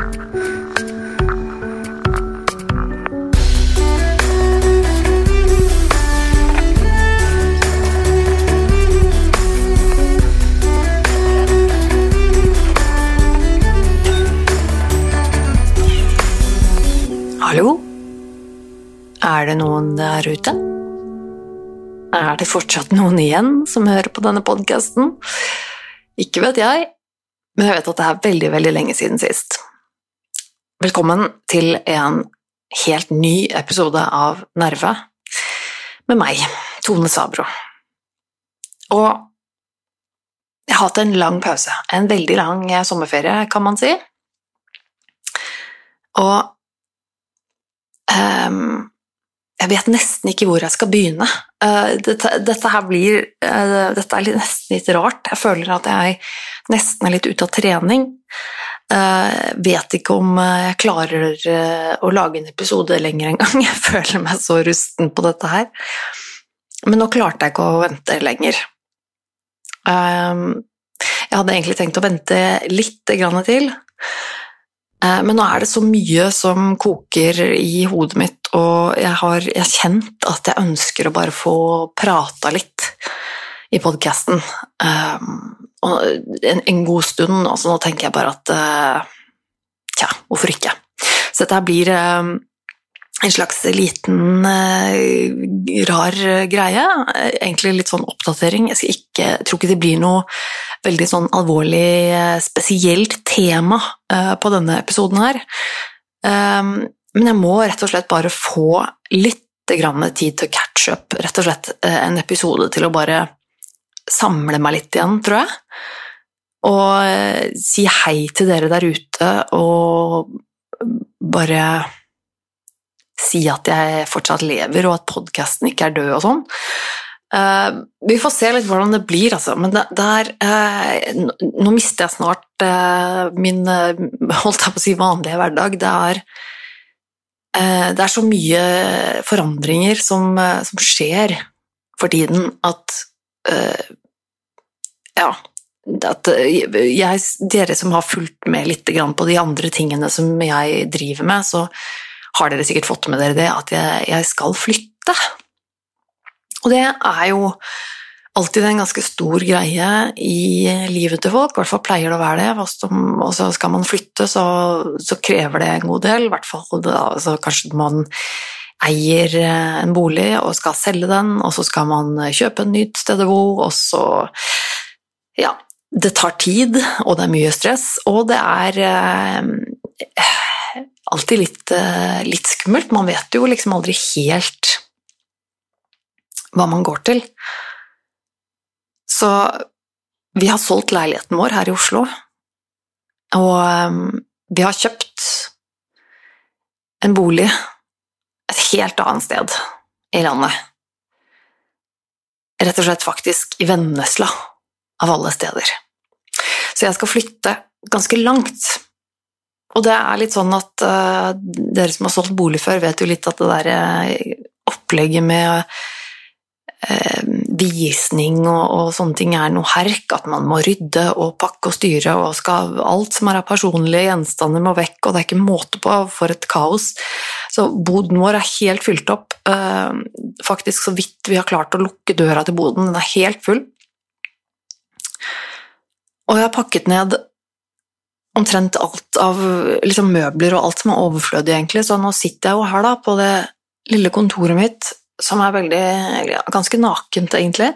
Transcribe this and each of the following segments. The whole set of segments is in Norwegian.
Hallo? Er det noen der ute? Er det fortsatt noen igjen som hører på denne podkasten? Ikke vet jeg, men jeg vet at det er veldig, veldig lenge siden sist. Velkommen til en helt ny episode av Nerve med meg, Tone Sabro. Og jeg har hatt en lang pause, en veldig lang sommerferie, kan man si. Og um, jeg vet nesten ikke hvor jeg skal begynne. Eh, dette, dette, her blir eh, Dette er nesten litt rart. Jeg føler at jeg nesten er litt ute av trening. Jeg vet ikke om jeg klarer å lage en episode lenger engang. Jeg føler meg så rusten på dette her. Men nå klarte jeg ikke å vente lenger. Jeg hadde egentlig tenkt å vente litt til. Eh, men nå er det så mye som koker i hodet mitt, og jeg har jeg kjent at jeg ønsker å bare få prata litt i podkasten. Um, en, en, god stund, Altså, nå tenker jeg bare at uh, Tja, hvorfor ikke? Så dette blir um, en slags liten, uh, rar greie. Egentlig litt sånn oppdatering. Jeg, ikke, tror ikke det blir noe veldig sånn alvorlig, spesielt tema på denne episoden her. Um, men jeg må rett og slett bare få litt tid til å catch up. Rett og slett en episode til å bare samle meg litt igjen, tror jeg. Og si hei til dere der ute, og bare si at jeg fortsatt lever, og at podkasten ikke er død og sånn. Uh, vi får se litt hvordan det blir, altså. Men det, det er uh, Nå mister jeg snart uh, min holdt jeg på å si vanlige hverdag. Det er, det er så mye forandringer som, som, skjer for tiden at Ja. At jeg, dere som har fulgt med litt på de andre tingene som jeg driver med, så har dere sikkert fått med dere det, at jeg, jeg skal flytte. Og det er jo alltid en ganske stor greie i livet til folk, i hvert fall pleier det å være det. Og så skal man flytte, så, så krever det en god del, i hvert fall da, så kanskje man eier en bolig og skal selge den, og så skal man kjøpe en nytt sted å bo, og så Ja, det tar tid, og det er mye stress, og det er eh, alltid litt, eh, litt, skummelt. Man vet jo liksom aldri helt hva man går til. Så vi har solgt leiligheten vår her i Oslo, og eh, vi har kjøpt en bolig et helt annet sted i landet. Rett og slett faktisk i Vennesla, av alle steder. Så jeg skal flytte ganske langt og det er litt sånn at uh, dere som har solgt bolig før, vet jo litt at det der uh, opplegget med uh, visning og, og, sånne ting er noe herk. At man må rydde og pakke og styre, og skal, alt som er av personlige gjenstander må vekk, og det er ikke måte på for et kaos. Så boden vår er helt fylt opp. faktisk så vidt vi har klart å lukke døra til boden. Den er helt full. Og jeg har pakket ned omtrent alt av liksom, møbler og alt som er overflødig, egentlig. Så nå sitter jeg jo her da, på det lille kontoret mitt, som er veldig, ganske nakent, egentlig.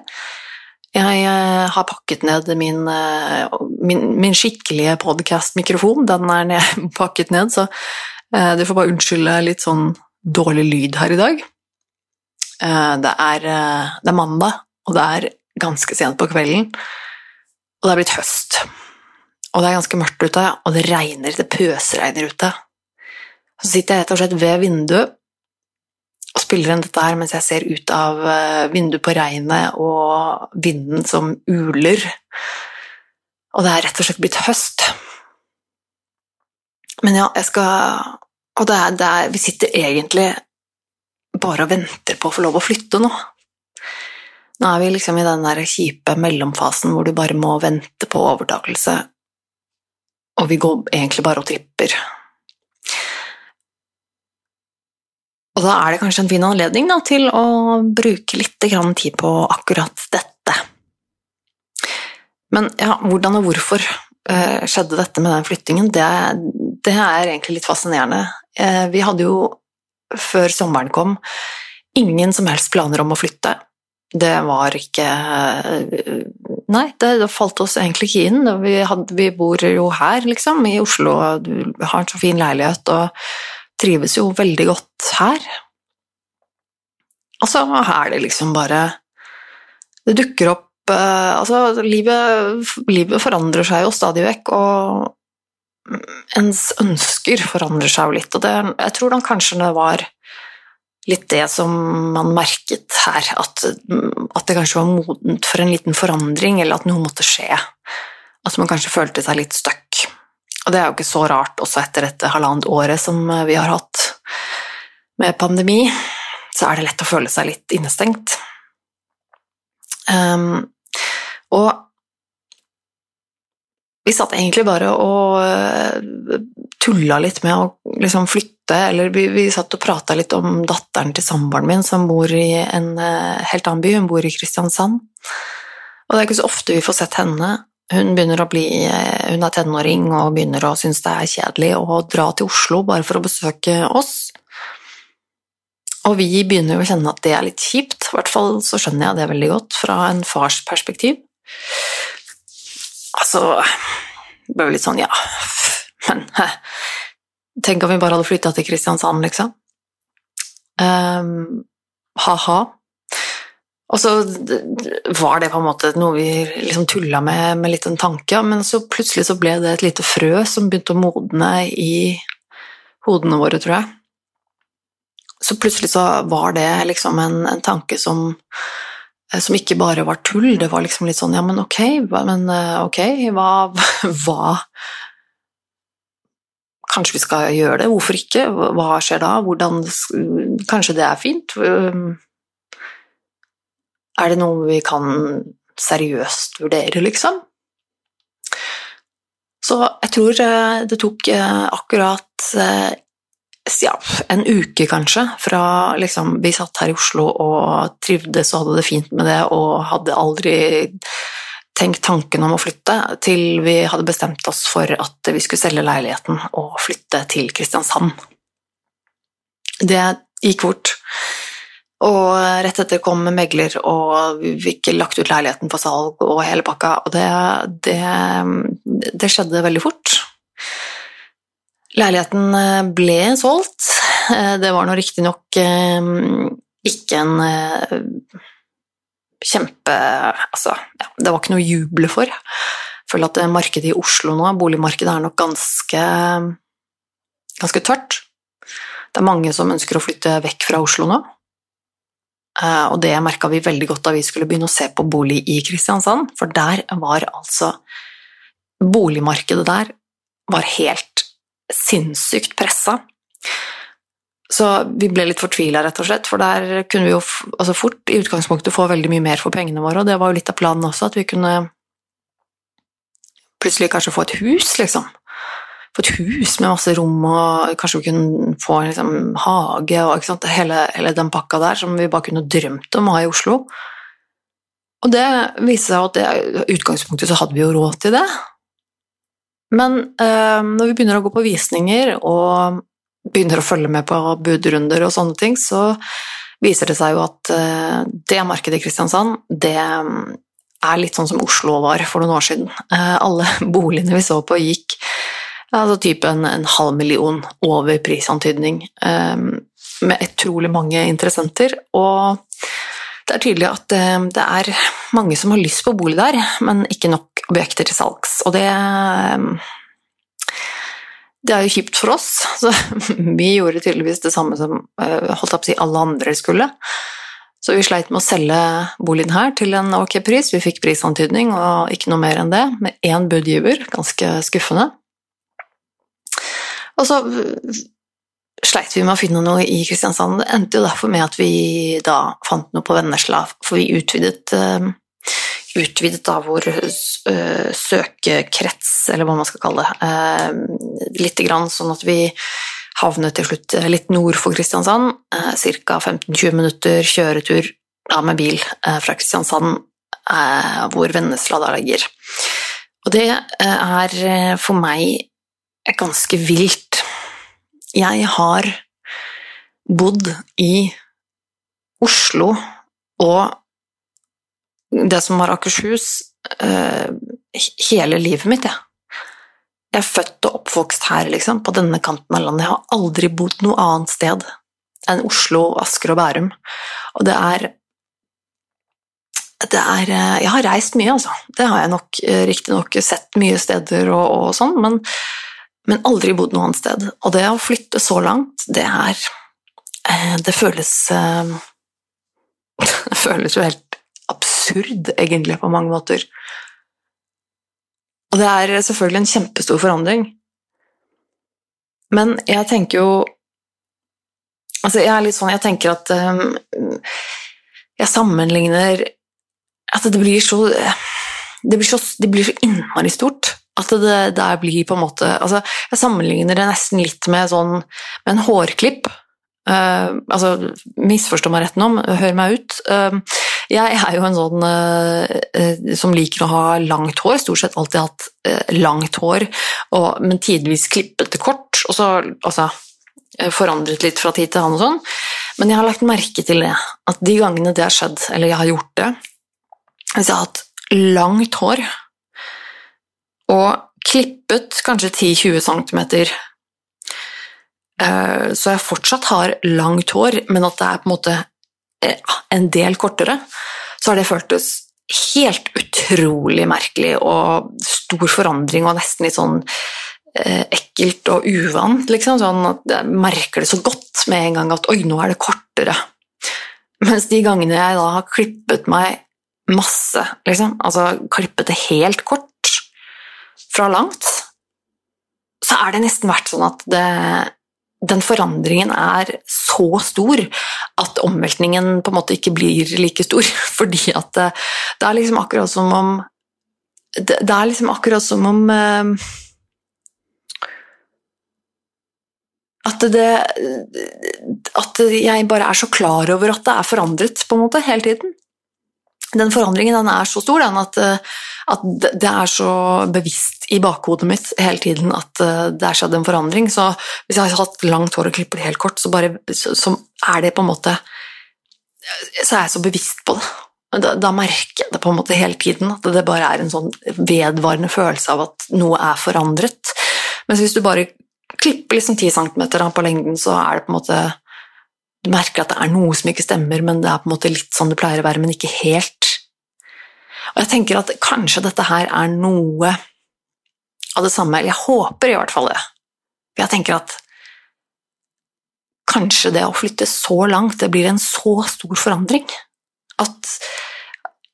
Jeg eh, har pakket ned min, eh, min, min skikkelige podkast-mikrofon. Den er ned, pakket ned, så eh, du får bare unnskylde litt sånn dårlig lyd her i dag. Det er, det er mandag, og det er ganske sent på kvelden, og det er blitt høst og det er ganske mørkt ute, og det regner, det pøsregner ute. Så sitter jeg rett og slett ved vinduet og spiller inn dette her mens jeg ser ut av eh, vinduet på regnet og vinden som uler. Og det er rett og slett blitt høst. Men ja, jeg skal Og det er, det er, vi sitter egentlig bare og venter på å få lov å flytte nå. Nå er vi liksom i den der kjipe mellomfasen hvor du bare må vente på overtakelse, og vi går egentlig bare og tripper. Og da er det kanskje en fin anledning da, til å bruke litt tid på akkurat dette. Men ja, hvordan og hvorfor eh, skjedde dette med den flyttingen, det, det er egentlig litt fascinerende. Eh, vi hadde jo, før sommeren kom, ingen som helst planer om å flytte. Det var ikke Nei, det, falt oss egentlig ikke inn. Vi, hadde, vi, bor jo her, liksom, i Oslo, og har en så fin leilighet og trives jo veldig godt her. Og så er det liksom bare Det dukker opp uh, Altså, livet, livet, forandrer seg jo stadig vekk, og ens ønsker forandrer seg jo litt, og det, jeg tror da kanskje det var litt det som man merket her, at, at, det kanskje var modent for en liten forandring, eller at noe måtte skje. At man kanskje følte seg litt stuck. Og det er jo ikke så rart også etter dette halvannet året som vi har hatt med pandemi, så er det lett å føle seg litt innestengt. Um, og vi satt egentlig bare og uh, tulla litt med å liksom flytte, eller vi, vi satt og prata litt om datteren til samboeren min som bor i en uh, helt annen by, hun bor i Kristiansand. Og det er ikke så ofte vi får sett henne. Hun bli, uh, hun er tenåring og begynner å synes det er kjedelig å dra til Oslo bare for å besøke oss. Og vi begynner jo å kjenne at det er litt kjipt, i hvert fall så skjønner jeg det veldig godt fra en fars perspektiv. Altså Det ble jo litt sånn, ja, men Tenk om vi bare hadde flytta til Kristiansand, liksom. Um, ha-ha. Og så var det på en måte noe vi liksom tulla med med litt en tanke, men så plutselig så ble det et lite frø som begynte å modne i hodene våre, tror jeg. Så plutselig så var det liksom en, en tanke som Eh, som ikke bare var tull. Det var liksom litt sånn ja, men ok, men eh, ok, hva, hva Kanskje vi skal gjøre det, hvorfor ikke? Hva skjer da? Hvordan Kanskje det er fint? Er det noe vi kan seriøst vurdere, liksom? Så jeg tror eh, det tok akkurat ja, en uke, kanskje, fra liksom Vi satt her i Oslo og trivdes og hadde det fint med det og hadde aldri tenkt tanken om å flytte, til vi hadde bestemt oss for at vi skulle selge leiligheten og flytte til Kristiansand. Det gikk fort. Og rett etter kom megler, og vi fikk lagt ut leiligheten på salg og hele pakka, og det, det, det skjedde veldig fort. Leiligheten eh, ble solgt. Eh, det var nå riktignok eh, ikke en kjempe Altså, ja, det var ikke noe å juble for. Jeg føler at markedet i Oslo nå, boligmarkedet, er nok ganske, ganske tørt. Det er mange som ønsker å flytte vekk fra Oslo nå. Og det merka vi veldig godt da vi skulle begynne å se på bolig i Kristiansand, for der var altså Boligmarkedet der var helt sinnssykt pressa. Så vi ble litt fortvila, rett og slett, for der kunne vi jo altså fort i utgangspunktet få veldig mye mer for pengene våre, og det var jo litt av planen også, at vi kunne plutselig kanskje få et hus, liksom. Få et hus med masse rom, og kanskje vi kunne få en liksom, hage og hele, hele, den pakka der som vi bare kunne drømt om å ha i Oslo. Og det viste seg at i utgangspunktet så hadde vi jo råd til det, men øh, når vi begynner å gå på visninger og begynner å følge med på budrunder og sånne ting, så viser det seg jo at øh, det markedet i Kristiansand, det er litt sånn som Oslo var for noen år siden. Uh, alle boligene vi så på, gikk altså type en, en halv million over prisantydning, um, med utrolig mange interessenter. Og det er tydelig at det er mange som har lyst på bolig der, men ikke nok objekter til salgs. Og det det er jo kjipt for oss, så vi gjorde tydeligvis det samme som eh, si alle andre skulle. Så vi sleit med å selge boligen her til en ok pris. Vi fikk prisantydning og ikke noe mer enn det, med én budgiver. Ganske skuffende. Og så sleit vi med å finne noe i Kristiansand. Det endte jo derfor med at vi da fant noe på Vennesla, for vi utvidet, uh, utvidet da vår uh, søkekrets, eller hva man skal kalle det, uh, lite grann, sånn at vi havnet til slutt litt nord for Kristiansand, ca. 15-20 minutter kjøretur da, med bil fra Kristiansand, hvor Vennesla da ligger. Og det er for meg ganske vilt. Jeg har bodd i Oslo og det som var Akershus, uh, hele livet mitt, jeg. Jeg er født og oppvokst her, liksom, på denne kanten av landet. Jeg har aldri bodd noe annet sted enn Oslo, Asker og Bærum. Og det er det er uh, Jeg har reist mye, altså. Det har jeg nok uh, riktignok sett mye steder og, og sånn, men, men, aldri bodd noe annet sted. Og det å flytte så langt, det er Det føles Det føles jo helt absurd, egentlig, på mange måter. Og det er selvfølgelig en kjempestor forandring. Men jeg tenker jo Altså, jeg er litt sånn Jeg tenker at um, Jeg sammenligner At det blir så Det blir så, det blir så innmari stort. At det der blir på en måte Altså, jeg sammenligner det nesten litt med sånn Med en hårklipp. Uh, altså, misforstå meg rett nå, hør meg ut. Uh, jeg er jo en sånn uh, som liker å ha langt hår, stort sett alltid hatt langt hår, og, men tidvis klippet kort, og så altså, forandret litt fra tid til annen og sånn. Men jeg har lagt merke til det, at de gangene det har skjedd, eller jeg har gjort det Hvis jeg har hatt langt hår og klippet kanskje 10-20 cm Eh, så jeg fortsatt har langt hår, men at det er på en måte eh, en del kortere, så har det føltes helt utrolig merkelig og stor forandring og nesten litt sånn eh, ekkelt og uvant, liksom. Sånn at jeg merker det så godt med en gang at oi, nå er det kortere. Mens de gangene jeg da har klippet meg masse, liksom, altså klippet det helt kort fra langt, så er det nesten vært sånn at det den forandringen er så stor at omveltningen på en måte ikke blir like stor. Fordi at det, det er liksom akkurat som om Det, det er liksom akkurat som om uh, at det At jeg bare er så klar over at det er forandret, på en måte, hele tiden. Den forandringen den er så stor den, at, at det er så bevisst i bakhodet mitt hele tiden at uh, det er skjedd en forandring. Så hvis jeg har hatt langt hår og klipper det helt kort, så, bare, så, så, er det på en måte Så er jeg så bevisst på det. Da, da, merker jeg det på en måte hele tiden, at det bare er en sånn vedvarende følelse av at noe er forandret. Mens hvis du bare klipper liksom 10 cm på lengden, så er det på en måte Du merker at det er noe som ikke stemmer, men det er på en måte litt sånn det pleier å være, men ikke helt. Og jeg tenker at kanskje dette her er noe av det samme. Eller jeg håper i hvert fall det. For jeg tenker at kanskje det å flytte så langt, det blir en så stor forandring. At,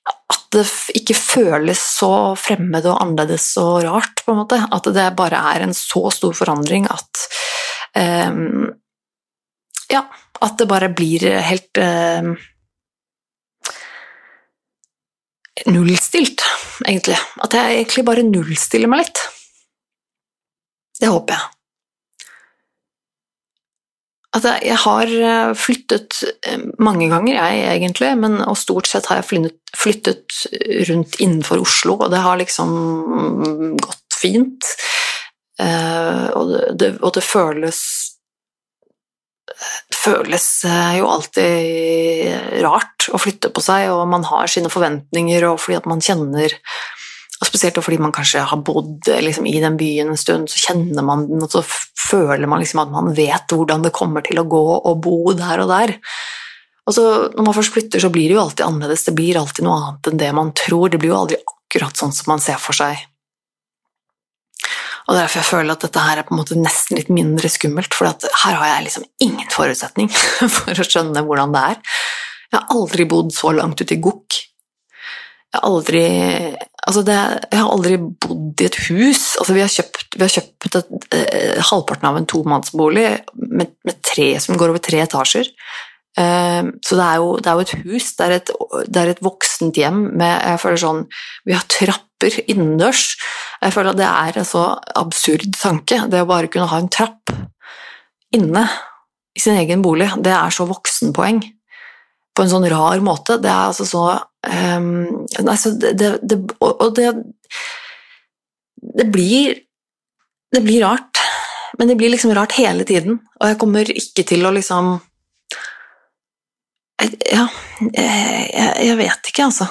at det ikke føles så fremmed og annerledes og rart, på en måte. At det bare er en så stor forandring at um, Ja, at det bare blir helt eh, nullstilt, egentlig. At jeg egentlig bare nullstiller meg litt. Det håper jeg. At jeg har eh, flyttet eh, mange ganger, jeg egentlig, men, og stort sett har jeg flyttet, flyttet rundt innenfor Oslo, og det har liksom gått fint. Uh, og, det, og, det, føles føles jo alltid rart å flytte på seg, og man har sine forventninger, og fordi at man kjenner og spesielt fordi man kanskje har bodd liksom, i den byen en stund, så kjenner man den, og så føler man liksom at man vet hvordan det kommer til å gå å bo der og der. Og så Når man først flytter, så blir det jo alltid annerledes. Det blir alltid noe annet enn det man tror. Det blir jo aldri akkurat sånn som man ser for seg. Og det er Derfor jeg føler at dette her er på en måte nesten litt mindre skummelt, for her har jeg liksom ingen forutsetning for å skjønne hvordan det er. Jeg har aldri bodd så langt ute i gokk jeg har aldri Altså, det, jeg har aldri bodd i et hus. Altså, vi har kjøpt, vi har kjøpt et, eh, halvparten av en tomannsbolig med, med tre som går over tre etasjer. Eh, så det er, jo, det er, jo, et hus, det er et, det er et voksent hjem med jeg føler sånn, Vi har trapper innendørs. Jeg føler at det er en så absurd tanke, det å bare kunne ha en trapp inne i sin egen bolig, det er så voksenpoeng på en sånn rar måte. Det er altså så um, altså det, det, det, Og det Det blir Det blir rart, men det blir liksom rart hele tiden, og jeg kommer ikke til å liksom Ja, jeg, jeg vet ikke, altså.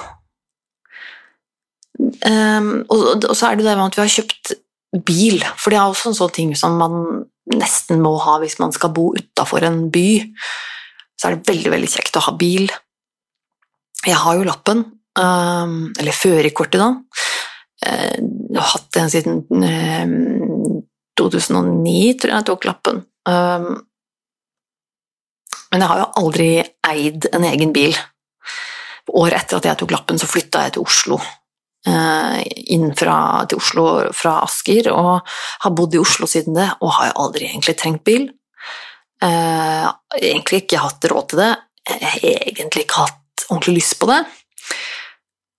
Um, og, og, så er det det med at vi har kjøpt bil, for det er også en sånn ting som man nesten må ha hvis man skal bo utafor en by. Så er det veldig, veldig kjekt å ha bil. Jeg har jo lappen, um, eller førerkortet, da. Uh, jeg har hatt den siden uh, 2009, tror jeg jeg tok lappen. Um, men jeg har jo aldri eid en egen bil. Året etter at jeg tok lappen, så flytta jeg til Oslo. Eh, inn fra, til Oslo fra Asker, og har bodd i Oslo siden det, og har jo aldri egentlig trengt bil. Eh, egentlig ikke hatt råd til det, egentlig ikke hatt ordentlig lyst på det.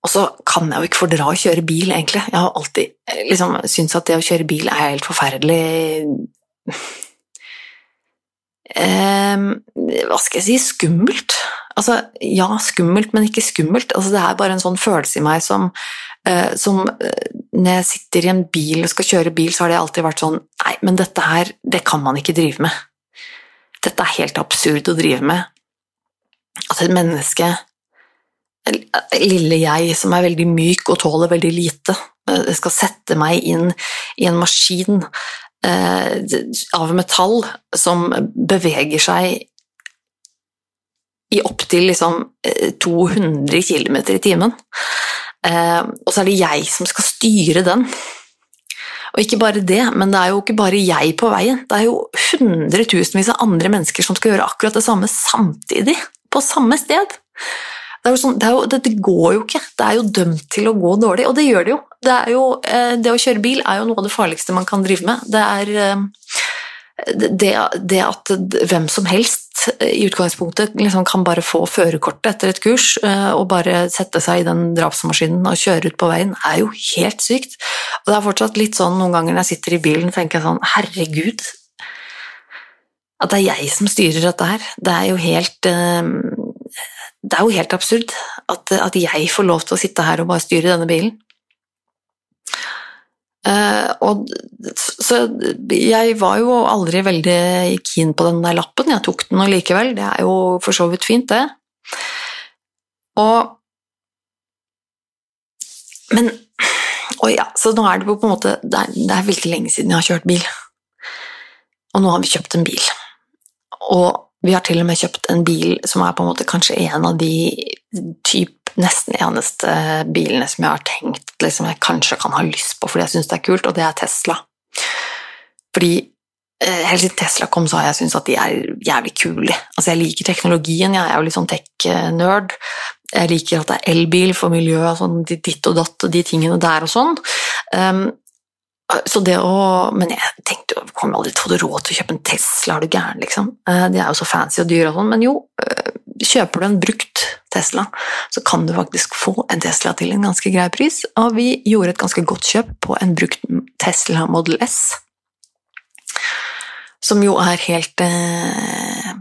Og så kan jeg jo ikke fordra å kjøre bil, egentlig. Jeg har alltid eh, liksom, syntes at det å kjøre bil er helt forferdelig eh, Hva skal jeg si skummelt. Altså, ja, skummelt, men ikke skummelt. Altså, det er bare en sånn følelse i meg som Eh, som eh, når jeg sitter i en bil og skal kjøre bil, så har det alltid vært sånn Nei, men dette her, det kan man ikke drive med. Dette er helt absurd å drive med. At et menneske, lille jeg som er veldig myk og tåler veldig lite, eh, skal sette meg inn i en maskin av metall som beveger seg i opptil liksom 200 km i timen. Eh, og så er det jeg som skal styre den. Og ikke bare det, men det er jo ikke bare jeg på veien. Det er jo hundretusenvis av andre mennesker som skal gjøre akkurat det samme samtidig, på samme sted. Det, sånn, det, jo, det, det, går jo ikke. Det er jo dømt til å gå dårlig, og det gjør det jo. Det, jo, eh, det å kjøre bil er jo noe av det farligste man kan drive med. Det er eh, det, at hvem som helst i utgangspunktet liksom kan bare få førerkortet etter et kurs eh, og bare sette seg i den drapsmaskinen og kjøre ut på veien, er jo helt sykt. Og det er fortsatt litt sånn noen ganger når jeg sitter i bilen, tenker jeg sånn Herregud, at det er jeg som styrer dette her. Det er jo helt eh, Det er jo helt absurd at, at jeg får lov til å sitte her og bare styre denne bilen. Uh, og, så jeg var jo aldri veldig keen på den der lappen, jeg tok den likevel, det er jo for så vidt fint, det. Og Men Og ja, så nå er det på en måte det er, det er veldig lenge siden jeg har kjørt bil. Og nå har vi kjøpt en bil. Og vi har til og med kjøpt en bil som er på en måte kanskje en av de typ nesten eneste bilene som jeg har tenkt liksom, jeg kanskje kan ha lyst på fordi jeg syns det er kult, og det er Tesla. Fordi eh, Helt siden Tesla kom, så har jeg syntes at de er jævlig kule. Altså, jeg liker teknologien, jeg er jo litt sånn tech-nerd. Jeg liker at det er elbil for miljøet, sånn ditt og datt og de tingene der og sånn. Um, så det å, Men jeg tenkte kommer aldri til å få råd til å kjøpe en Tesla, er du gæren, liksom? Uh, de er jo så fancy og dyre og sånn, men jo, uh, kjøper du en brukt Tesla, så kan du faktisk få en Tesla til en ganske grei pris, og vi gjorde et ganske godt kjøp på en brukt Tesla Model S, som jo er helt uh,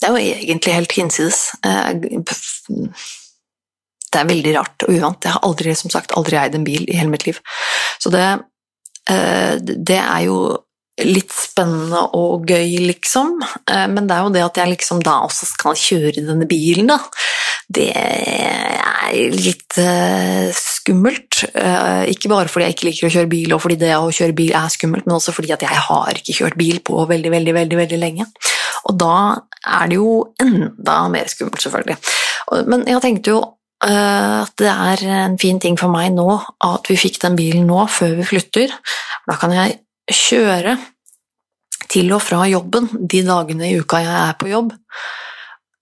Det er jo egentlig helt hinsides det er veldig rart og uvant. Jeg har aldri, som sagt, aldri eid en bil i hele mitt liv. Så det, eh, det er jo litt spennende og gøy, liksom. Eh, men det er jo det at jeg liksom da også skal kjøre denne bilen, da. Det er litt uh, skummelt. Ikke bare fordi jeg ikke liker å kjøre bil, og fordi det å kjøre bil er skummelt, men også fordi at jeg har ikke kjørt bil på veldig, veldig, veldig, veldig lenge. Og da er det jo enda mer skummelt, selvfølgelig. Men jeg tenkte jo Eh, at det er en fin ting for meg nå at vi fikk den bilen nå, før vi flytter. Da kan jeg kjøre til og fra jobben de dagene i uka jeg er på jobb.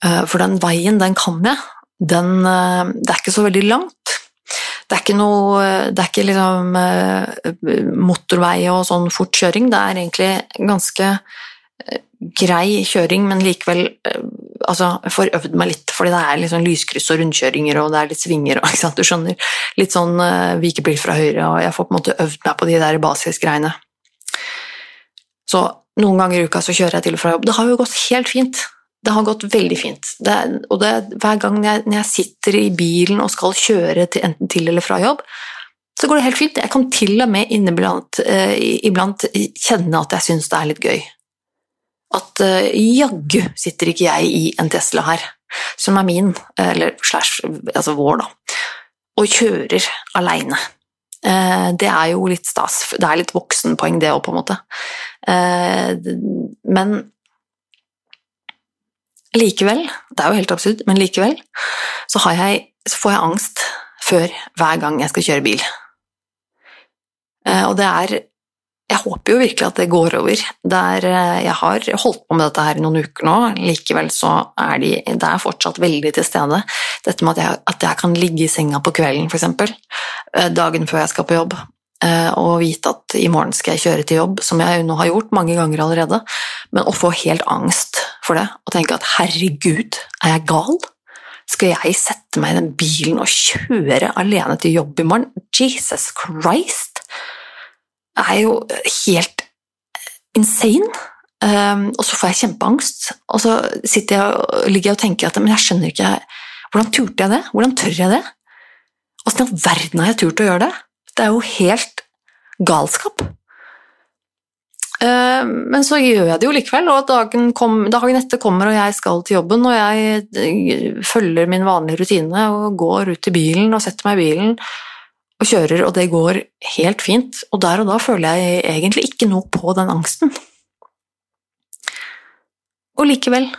Eh, for den veien, den kan jeg. Den, eh, det er ikke så veldig langt. Det er ikke noe Det er ikke liksom motorvei og sånn fortkjøring. Det er egentlig ganske grei kjøring, men likevel eh, altså, jeg får øvd meg litt, fordi det er litt sånn lyskryss og rundkjøringer og det er litt svinger og du skjønner. Litt sånn uh, vikebil fra høyre, og jeg får på en måte øvd meg på de der basisgreiene. Så noen ganger i uka så kjører jeg til og fra jobb. Det har jo gått helt fint. Det har gått veldig fint. Det, og det, hver gang jeg, når jeg sitter i bilen og skal kjøre til, enten til eller fra jobb, så går det helt fint. Jeg kan til og med inniblant eh, kjenne at jeg syns det er litt gøy. At uh, jaggu sitter ikke jeg i en Tesla her, som er min, eller slash, altså vår, da, og kjører aleine. Uh, det er jo litt stas. Det er litt voksenpoeng, det òg, på en måte. Uh, men likevel, det er jo helt absurd, men likevel så, jeg, så får jeg angst før hver gang jeg skal kjøre bil. Eh, og det er jeg håper jo virkelig at det går over. Der jeg har holdt på med dette her i noen uker nå, likevel så er de, det er fortsatt veldig til stede. Dette med at jeg, at jeg kan ligge i senga på kvelden, f.eks., dagen før jeg skal på jobb, og vite at i morgen skal jeg kjøre til jobb, som jeg nå har gjort mange ganger allerede, men å få helt angst for det og tenke at herregud, er jeg gal? Skal jeg sette meg i den bilen og kjøre alene til jobb i morgen? Jesus Christ! Er jo helt insane. Um, og så får jeg kjempeangst, og så jeg og, ligger jeg og tenker at men jeg skjønner ikke Hvordan turte jeg det? Hvordan tør jeg det? Åssen i all verden har jeg turt å gjøre det? Det er jo helt galskap. Um, men så gjør jeg det jo likevel, og dagen, kom, dagen, etter kommer og jeg skal til jobben, og jeg eh, følger min vanlige rutine og går ut til bilen og setter meg i bilen og kjører, og det går helt fint. Og der og da føler jeg egentlig ikke noe på den angsten. Og likevel,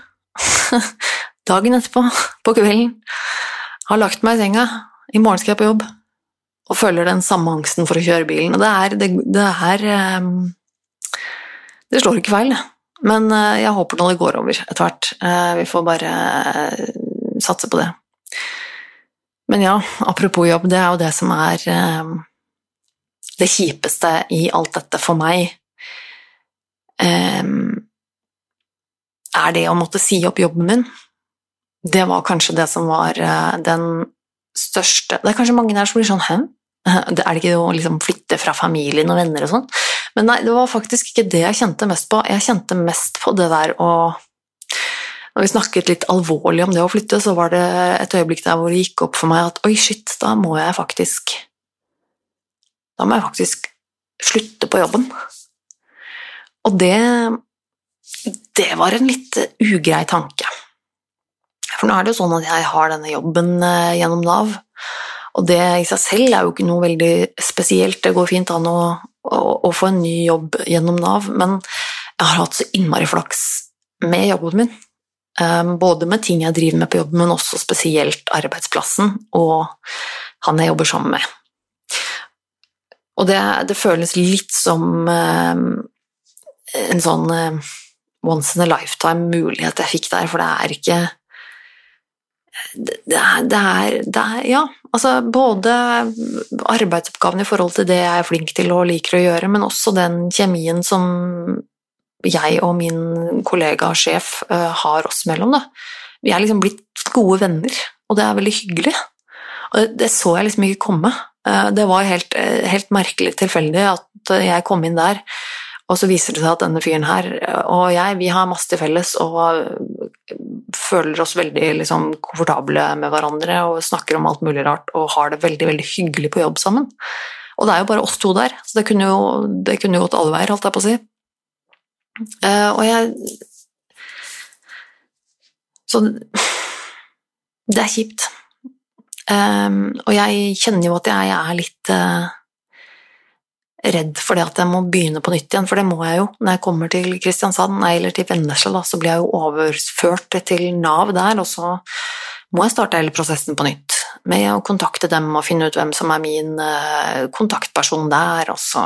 dagen etterpå, på kvelden, har lagt meg i senga, i morgen skal jeg på jobb, og føler den samme angsten for å kjøre bilen. Og det er Det, det, er, ehm, det slår ikke feil, men eh, jeg håper nå det går over etter hvert. Eh, vi får bare eh, satse på det. Men ja, apropos jobb, det er jo det som er eh, det kjipeste i alt dette for meg. Eh, er det å måtte si opp jobben min. Det var kanskje det som var eh, den største Det er kanskje mange der som blir sånn Hæ? Det er det ikke å liksom flytte fra familien og venner og sånn? Men nei, det var faktisk ikke det jeg kjente mest på. Jeg kjente mest på det der å når vi snakket litt alvorlig om det å flytte, så var det et øyeblikk der hvor det gikk opp for meg at oi, shit, da må jeg faktisk Da må jeg faktisk slutte på jobben. Og det Det var en litt ugrei tanke. For nå er det jo sånn at jeg har denne jobben eh, gjennom Nav, og det i seg selv er jo ikke noe veldig spesielt. Det går fint an å, å, å få en ny jobb gjennom Nav, men jeg har hatt så innmari flaks med jobben min. Um, både med ting jeg driver med på jobb, men også spesielt arbeidsplassen og han jeg jobber sammen med. Og det, det føles litt som um, en sånn um, once in a lifetime-mulighet jeg fikk der, for det er ikke det, er, det, er, det er, Ja, altså både arbeidsoppgavene i forhold til det jeg er flink til og liker å gjøre, men også den kjemien som jeg og min kollega og sjef uh, har oss mellom. Da. Vi er liksom blitt gode venner, og det er veldig hyggelig. Og det, så jeg liksom ikke komme. Uh, det var helt, uh, helt, merkelig tilfeldig at jeg kom inn der, og så viser det seg at denne fyren her og jeg, vi har masse til felles og føler oss veldig liksom, komfortable med hverandre og snakker om alt mulig rart og har det veldig, veldig hyggelig på jobb sammen. Og det er jo bare oss to der, så det kunne jo, det kunne jo gått alle veier, holdt jeg på å si. Uh, og jeg Så det er kjipt. Um, og jeg kjenner jo at jeg er litt uh, redd for det at jeg må begynne på nytt igjen, for det må jeg jo. Når jeg kommer til Kristiansand, nei, eller til Vennesla, så blir jeg jo overført til Nav der, og så må jeg starte hele prosessen på nytt med å kontakte dem og finne ut hvem som er min uh, kontaktperson der, og så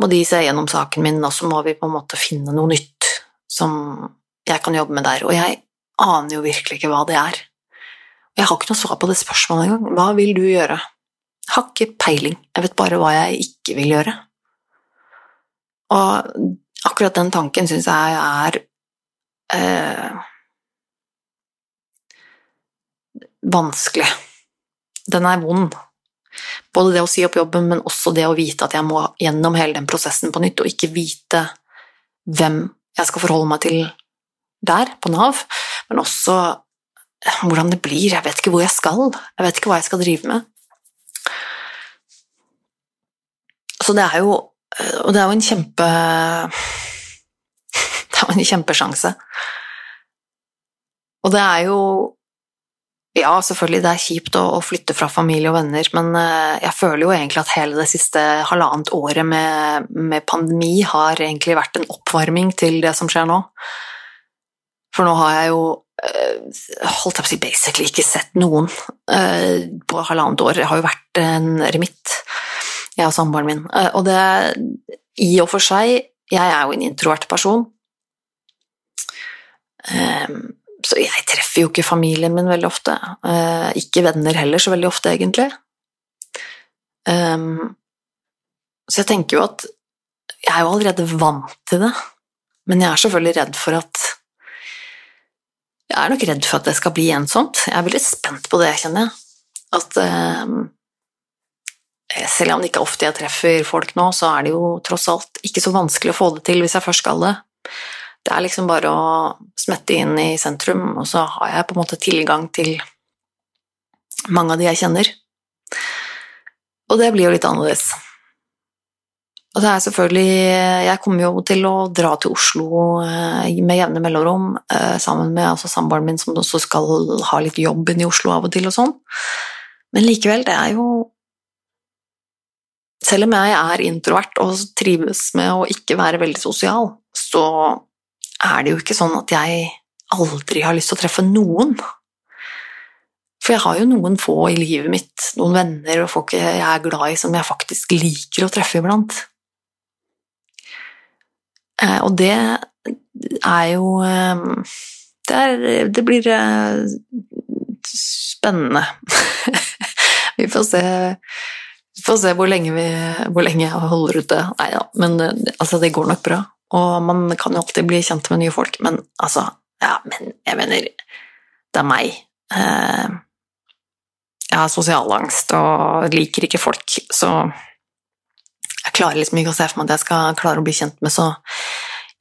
må de se gjennom saken min, og så må vi på en måte finne noe nytt som jeg kan jobbe med der. Og jeg aner jo virkelig ikke hva det er. Jeg har ikke noe svar på det spørsmålet engang. Hva vil du gjøre? Jeg har ikke peiling. Jeg vet bare hva jeg ikke vil gjøre. Og akkurat den tanken syns jeg er eh, vanskelig. Den er vond. Både det å si opp jobben, men også det å vite at jeg må gjennom hele den prosessen på nytt, og ikke vite hvem jeg skal forholde meg til der, på Nav, men også hvordan det blir. Jeg vet ikke hvor jeg skal. Jeg vet ikke hva jeg skal drive med. Så det er jo Og det er jo en kjempe Det er jo en kjempesjanse. Og det er jo Ja, selvfølgelig, det er kjipt å, å, flytte fra familie og venner, men eh, jeg føler jo egentlig at hele det siste halvannet året med, med pandemi har egentlig vært en oppvarming til det som skjer nå. For nå har jeg jo eh, holdt jeg på å si basically ikke sett noen uh, på halvannet år. Jeg har jo vært en remitt, jeg og samboeren min. Og det i og for seg Jeg er jo en introvert person. Um, så jeg treffer jo ikke familien min veldig ofte. Eh, ikke venner heller så veldig ofte, egentlig. Um, så jeg tenker jo at jeg er jo allerede vant til det, men jeg er selvfølgelig redd for at Jeg er nok redd for at det skal bli ensomt. Jeg er veldig spent på det, kjenner jeg. At um, selv om det ikke er ofte jeg treffer folk nå, så er det jo tross alt ikke så vanskelig å få det til hvis jeg først skal det. Det er liksom bare å smette inn i sentrum, og så har jeg på en måte tilgang til mange av de jeg kjenner. Og det blir jo litt annerledes. Og det er selvfølgelig Jeg kommer jo til å dra til Oslo eh, med jevne mellomrom eh, sammen med altså samboeren min, som også skal ha litt jobb inn i Oslo av og til og sånn. Men likevel, det er jo Selv om jeg er introvert og trives med å ikke være veldig sosial, så er det jo ikke sånn at jeg aldri har lyst til å treffe noen. For jeg har jo noen få i livet mitt, noen venner og folk jeg er glad i, som jeg faktisk liker å treffe iblant. Eh, og det er jo eh, Det, er, det blir eh, spennende. vi får se vi får se hvor lenge, vi, hvor lenge jeg holder ute. Nei da, men altså, det går nok bra. Og man kan jo alltid bli kjent med nye folk, men altså Ja, men jeg mener Det er meg. Eh, jeg har sosial angst og liker ikke folk, så jeg klarer liksom ikke å se for meg at jeg skal klare å bli kjent med så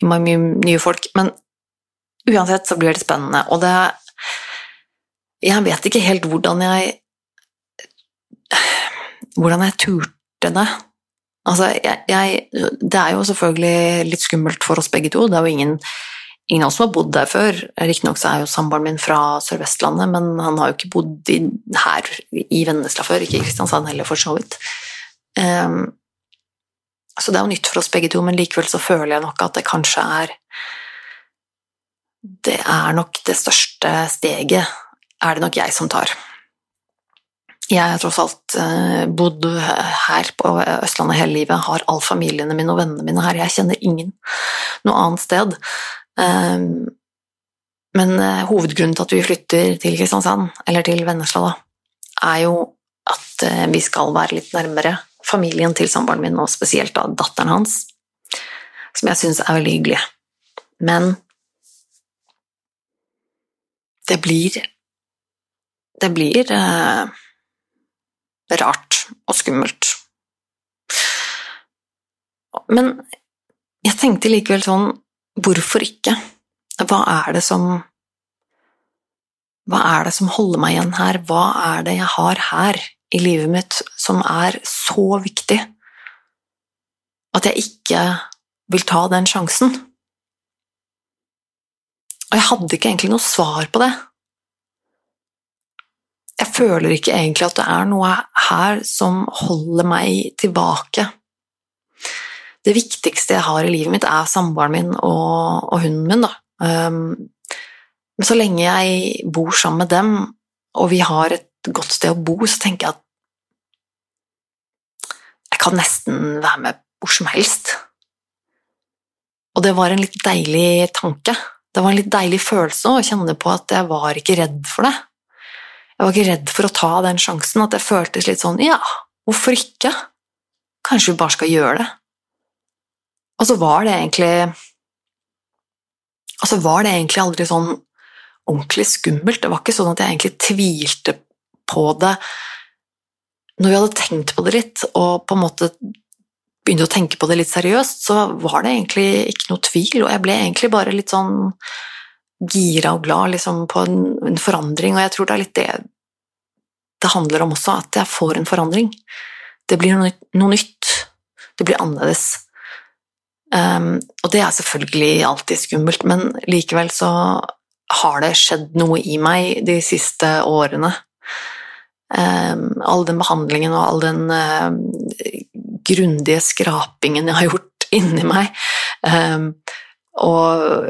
mye nye folk. Men uansett så blir det spennende, og det Jeg vet ikke helt hvordan jeg Hvordan jeg turte det. Altså, jeg, jeg, det er jo selvfølgelig litt skummelt for oss begge to. Det er jo ingen, ingen av oss som har bodd der før. Riktignok er jo samboeren min fra Sør-Vestlandet, men han har jo ikke bodd i, her i Vennesla før, ikke i Kristiansand heller, for så vidt. Um, så det er jo nytt for oss begge to, men likevel så føler jeg nok at det kanskje er Det er nok det største steget, er det nok jeg som tar. Jeg har tross alt eh, bodd her på Østlandet hele livet, har all familiene mine og vennene mine her. Jeg kjenner ingen noe annet sted. Ehm, men eh, hovedgrunnen til at vi flytter til Kristiansand, eller til Vennesla, da, er jo at eh, vi skal være litt nærmere familien til samboeren min, og spesielt da datteren hans, som jeg syns er veldig hyggelig. Men det blir Det blir rart og skummelt. Men jeg tenkte likevel sånn Hvorfor ikke? Hva er det som Hva er det som holder meg igjen her? Hva er det jeg har her i livet mitt som er så viktig at jeg ikke vil ta den sjansen? Og jeg hadde ikke egentlig noe svar på det jeg føler ikke egentlig at det er noe her som holder meg tilbake. Det viktigste jeg har i livet mitt, er samboeren min og, og hunden min. Um, men så lenge jeg bor sammen med dem, og vi har et godt sted å bo, så tenker jeg at jeg kan nesten være med hvor som helst. Og det var en litt deilig tanke. Det var en litt deilig følelse å kjenne på at jeg var ikke redd for det. Jeg var ikke redd for å ta den sjansen, at det føltes litt sånn ja, hvorfor ikke? Kanskje vi bare skal gjøre det? Og så var det egentlig Og var det egentlig aldri sånn ordentlig skummelt. Det var ikke sånn at jeg egentlig tvilte på det når vi hadde tenkt på det litt, og på en måte begynte å tenke på det litt seriøst, så var det egentlig ikke noe tvil, og jeg ble egentlig bare litt sånn gira og glad liksom, på en, en, forandring, og jeg tror det er litt det det handler om også, at jeg får en forandring. Det blir noe, nytt. Det blir annerledes. Um, og det er selvfølgelig alltid skummelt, men likevel så har det skjedd noe i meg de siste årene. Um, all den behandlingen og all den uh, grundige skrapingen jeg har gjort inni meg, um, og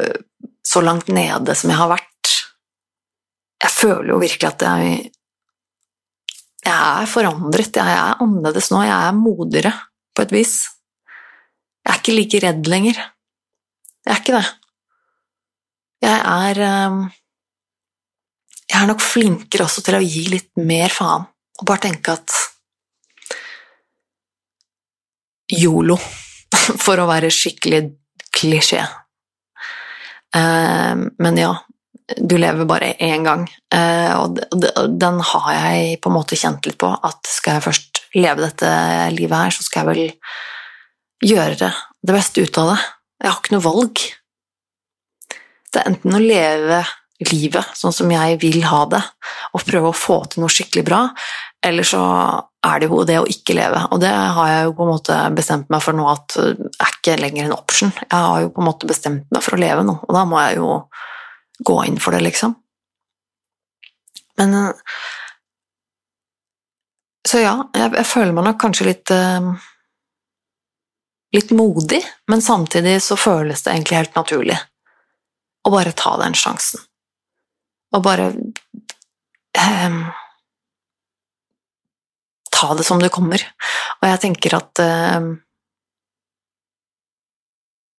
så langt nede som jeg har vært Jeg føler jo virkelig at jeg, jeg er forandret. Jeg er annerledes nå. Jeg er modigere, på et vis. Jeg er ikke like redd lenger. Jeg er ikke det. Jeg er um, Jeg er nok flinkere også til å gi litt mer faen, og bare tenke at yolo, for å være skikkelig klisjé. Uh, men ja, du lever bare én gang, uh, og den har jeg på en måte kjent litt på. At skal jeg først leve dette livet her, så skal jeg vel gjøre det beste ut av det. Jeg har ikke noe valg. Det er enten å leve livet sånn som jeg vil ha det, og prøve å få til noe skikkelig bra, eller så er det jo det å ikke leve. Og det har jeg jo på en måte bestemt meg for nå at er ikke lenger en option. Jeg har jo på en måte bestemt meg for å leve nå, og da må jeg jo gå inn for det, liksom. Men Så ja, jeg, jeg føler meg nok kanskje litt Litt modig, men samtidig så føles det egentlig helt naturlig å bare ta den sjansen. Og bare um, ta det som det kommer. Og jeg tenker at uh,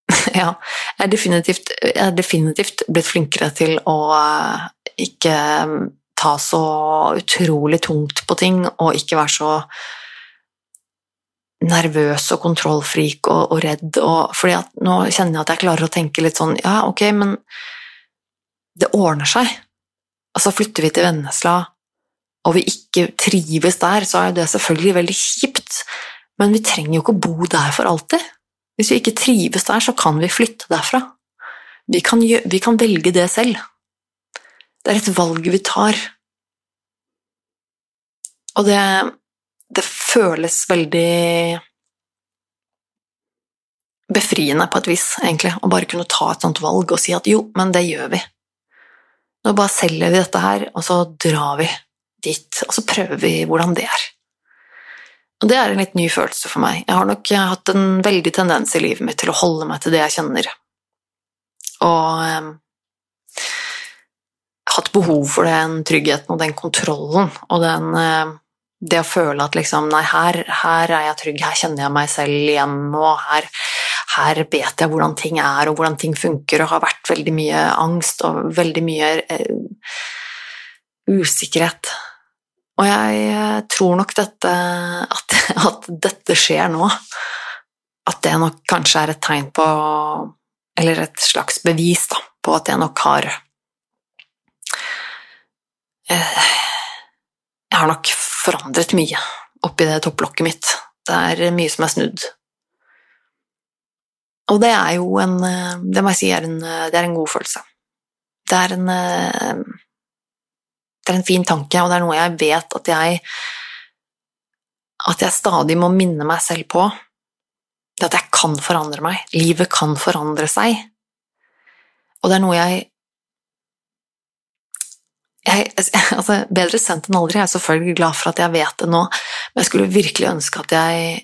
Ja, jeg er, definitivt, jeg er definitivt blitt flinkere til å uh, ikke um, ta så utrolig tungt på ting, og ikke være så nervøs og kontrollfrik og, og redd. Og, fordi nå kjenner jeg at jeg klarer å tenke litt sånn Ja, ok, men det ordner seg. Altså, flytter vi til Vennesla og vi ikke trives der, så er det selvfølgelig veldig kjipt, men vi trenger jo ikke bo der for alltid. Hvis vi ikke trives der, så kan vi flytte derfra. Vi kan, vi kan velge det selv. Det er et valg vi tar. Og det, det føles veldig befriende på et vis, egentlig, å bare kunne ta et sånt valg og si at jo, men det gjør vi. Nå bare selger vi dette her, og så drar vi dit, og så prøver vi hvordan det er. Og det er en litt ny følelse for meg. Jeg har nok hatt en veldig tendens i livet mitt til å holde meg til det jeg kjenner, og eh, hatt behov for den tryggheten og den kontrollen og den eh, det å føle at liksom Nei, her, her, er jeg trygg, her kjenner jeg meg selv igjen, og her, her vet jeg hvordan ting er og hvordan ting funker, og har vært veldig mye angst og veldig mye uh, usikkerhet. Og jeg uh, tror nok dette at, at, dette skjer nå, at det nok kanskje er et tegn på Eller et slags bevis da, på at jeg nok har uh, Jeg har nok forandret mye oppi det topplokket mitt. Det er mye som er snudd. Og det er jo en Det må jeg si er en, er en god følelse. Det er en Det er en fin tanke, og det er noe jeg vet at jeg At jeg stadig må minne meg selv på. Det at jeg kan forandre meg. Livet kan forandre seg. Og det er noe jeg jeg, altså, bedre sendt enn aldri. Jeg er selvfølgelig glad for at jeg vet det nå, men jeg skulle virkelig ønske at jeg,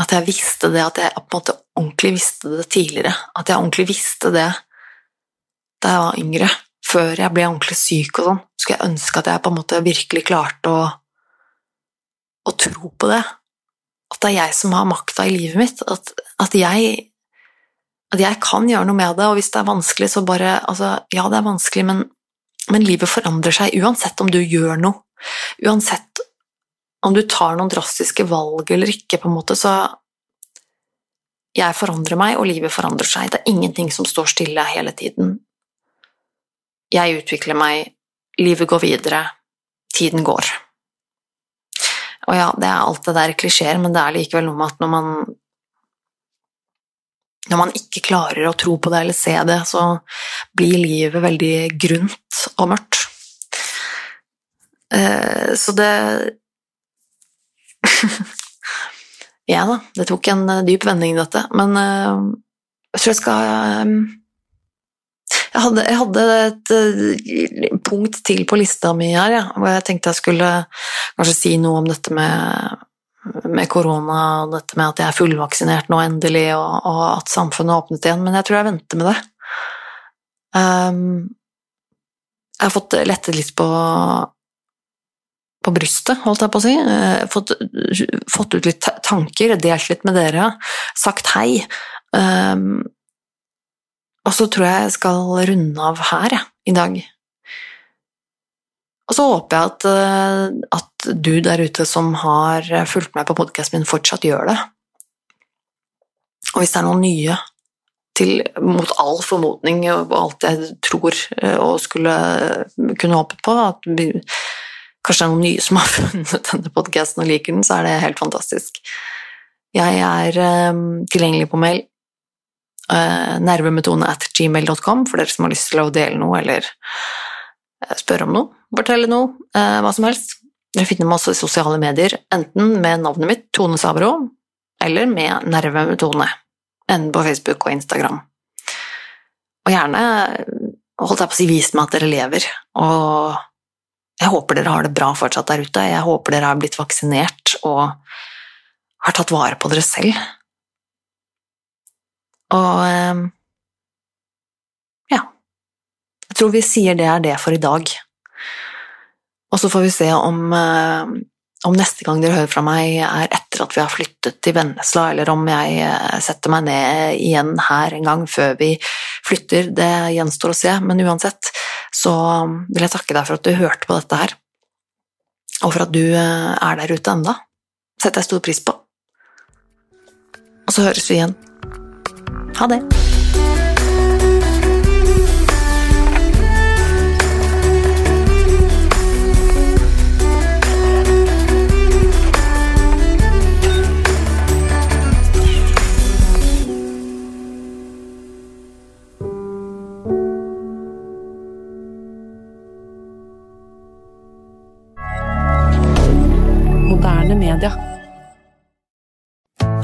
at jeg visste det, at jeg på en måte ordentlig visste det tidligere. At jeg ordentlig visste det da jeg var yngre, før jeg ble ordentlig syk og sånn. Skulle jeg ønske at jeg på en måte virkelig klarte å, å tro på det. At det er jeg som har makta i livet mitt. At, at, jeg, at jeg kan gjøre noe med det, og hvis det er vanskelig, så bare Altså, ja, det er vanskelig, men men livet forandrer seg uansett om du gjør noe. Uansett om du tar noen drastiske valg eller ikke, på en måte, så Jeg forandrer meg, og livet forandrer seg. Det er ingenting som står stille hele tiden. Jeg utvikler meg, livet går videre, tiden går. Og ja, det er alt det der klisjeer, men det er likevel noe med at når man når man ikke klarer å tro på det eller se det, så blir livet veldig grunt og mørkt. Eh, så det Ja da, det tok en eh, dyp vending, dette, men eh, jeg tror jeg skal jeg hadde, jeg hadde, et punkt til på lista mi her, ja, hvor jeg tenkte jeg skulle kanskje si noe om dette med med korona og dette med at jeg er fullvaksinert nå endelig, og, og at samfunnet har åpnet igjen, men jeg tror jeg venter med det. Um, jeg har fått lettet litt på, på brystet, holdt jeg på å si. Fått, fått, ut litt tanker, delt litt med dere, sagt hei. Um, og så tror jeg jeg skal runde av her, jeg, i dag. Og så håper jeg at, eh, at, du der ute som har fulgt meg på podkasten min, fortsatt gjør det. Og hvis det er noen nye til, mot all formodning og alt jeg tror eh, og skulle kunne håpet på, at kanskje det er noen nye som har funnet denne podkasten og liker den, så er det helt fantastisk. Jeg er tilgjengelig på mail. Uh, nervemetone at gmail.com for dere som har lyst til å dele noe eller spørre om noe fortelle noe, eh, hva som helst. Dere finner meg også i sosiale medier, enten med navnet mitt, Tone Sabro, eller med Nerve med Tone, enten på Facebook og Instagram. Og gjerne holdt jeg på å si vis meg at dere lever, og jeg håper dere har det bra fortsatt der ute. Jeg håper dere har blitt vaksinert og har tatt vare på dere selv. Og eh, ja Jeg tror vi sier det er det for i dag. Og så får vi se om, eh, om, neste gang dere hører fra meg, er etter at vi har flyttet til Vennesla, eller om jeg eh, setter meg ned igjen her en gang før vi flytter. Det gjenstår å se, men uansett så vil jeg takke deg for at du hørte på dette her, og for at du eh, er der ute enda. setter jeg stor pris på. Og så høres vi igjen. Ha det. media.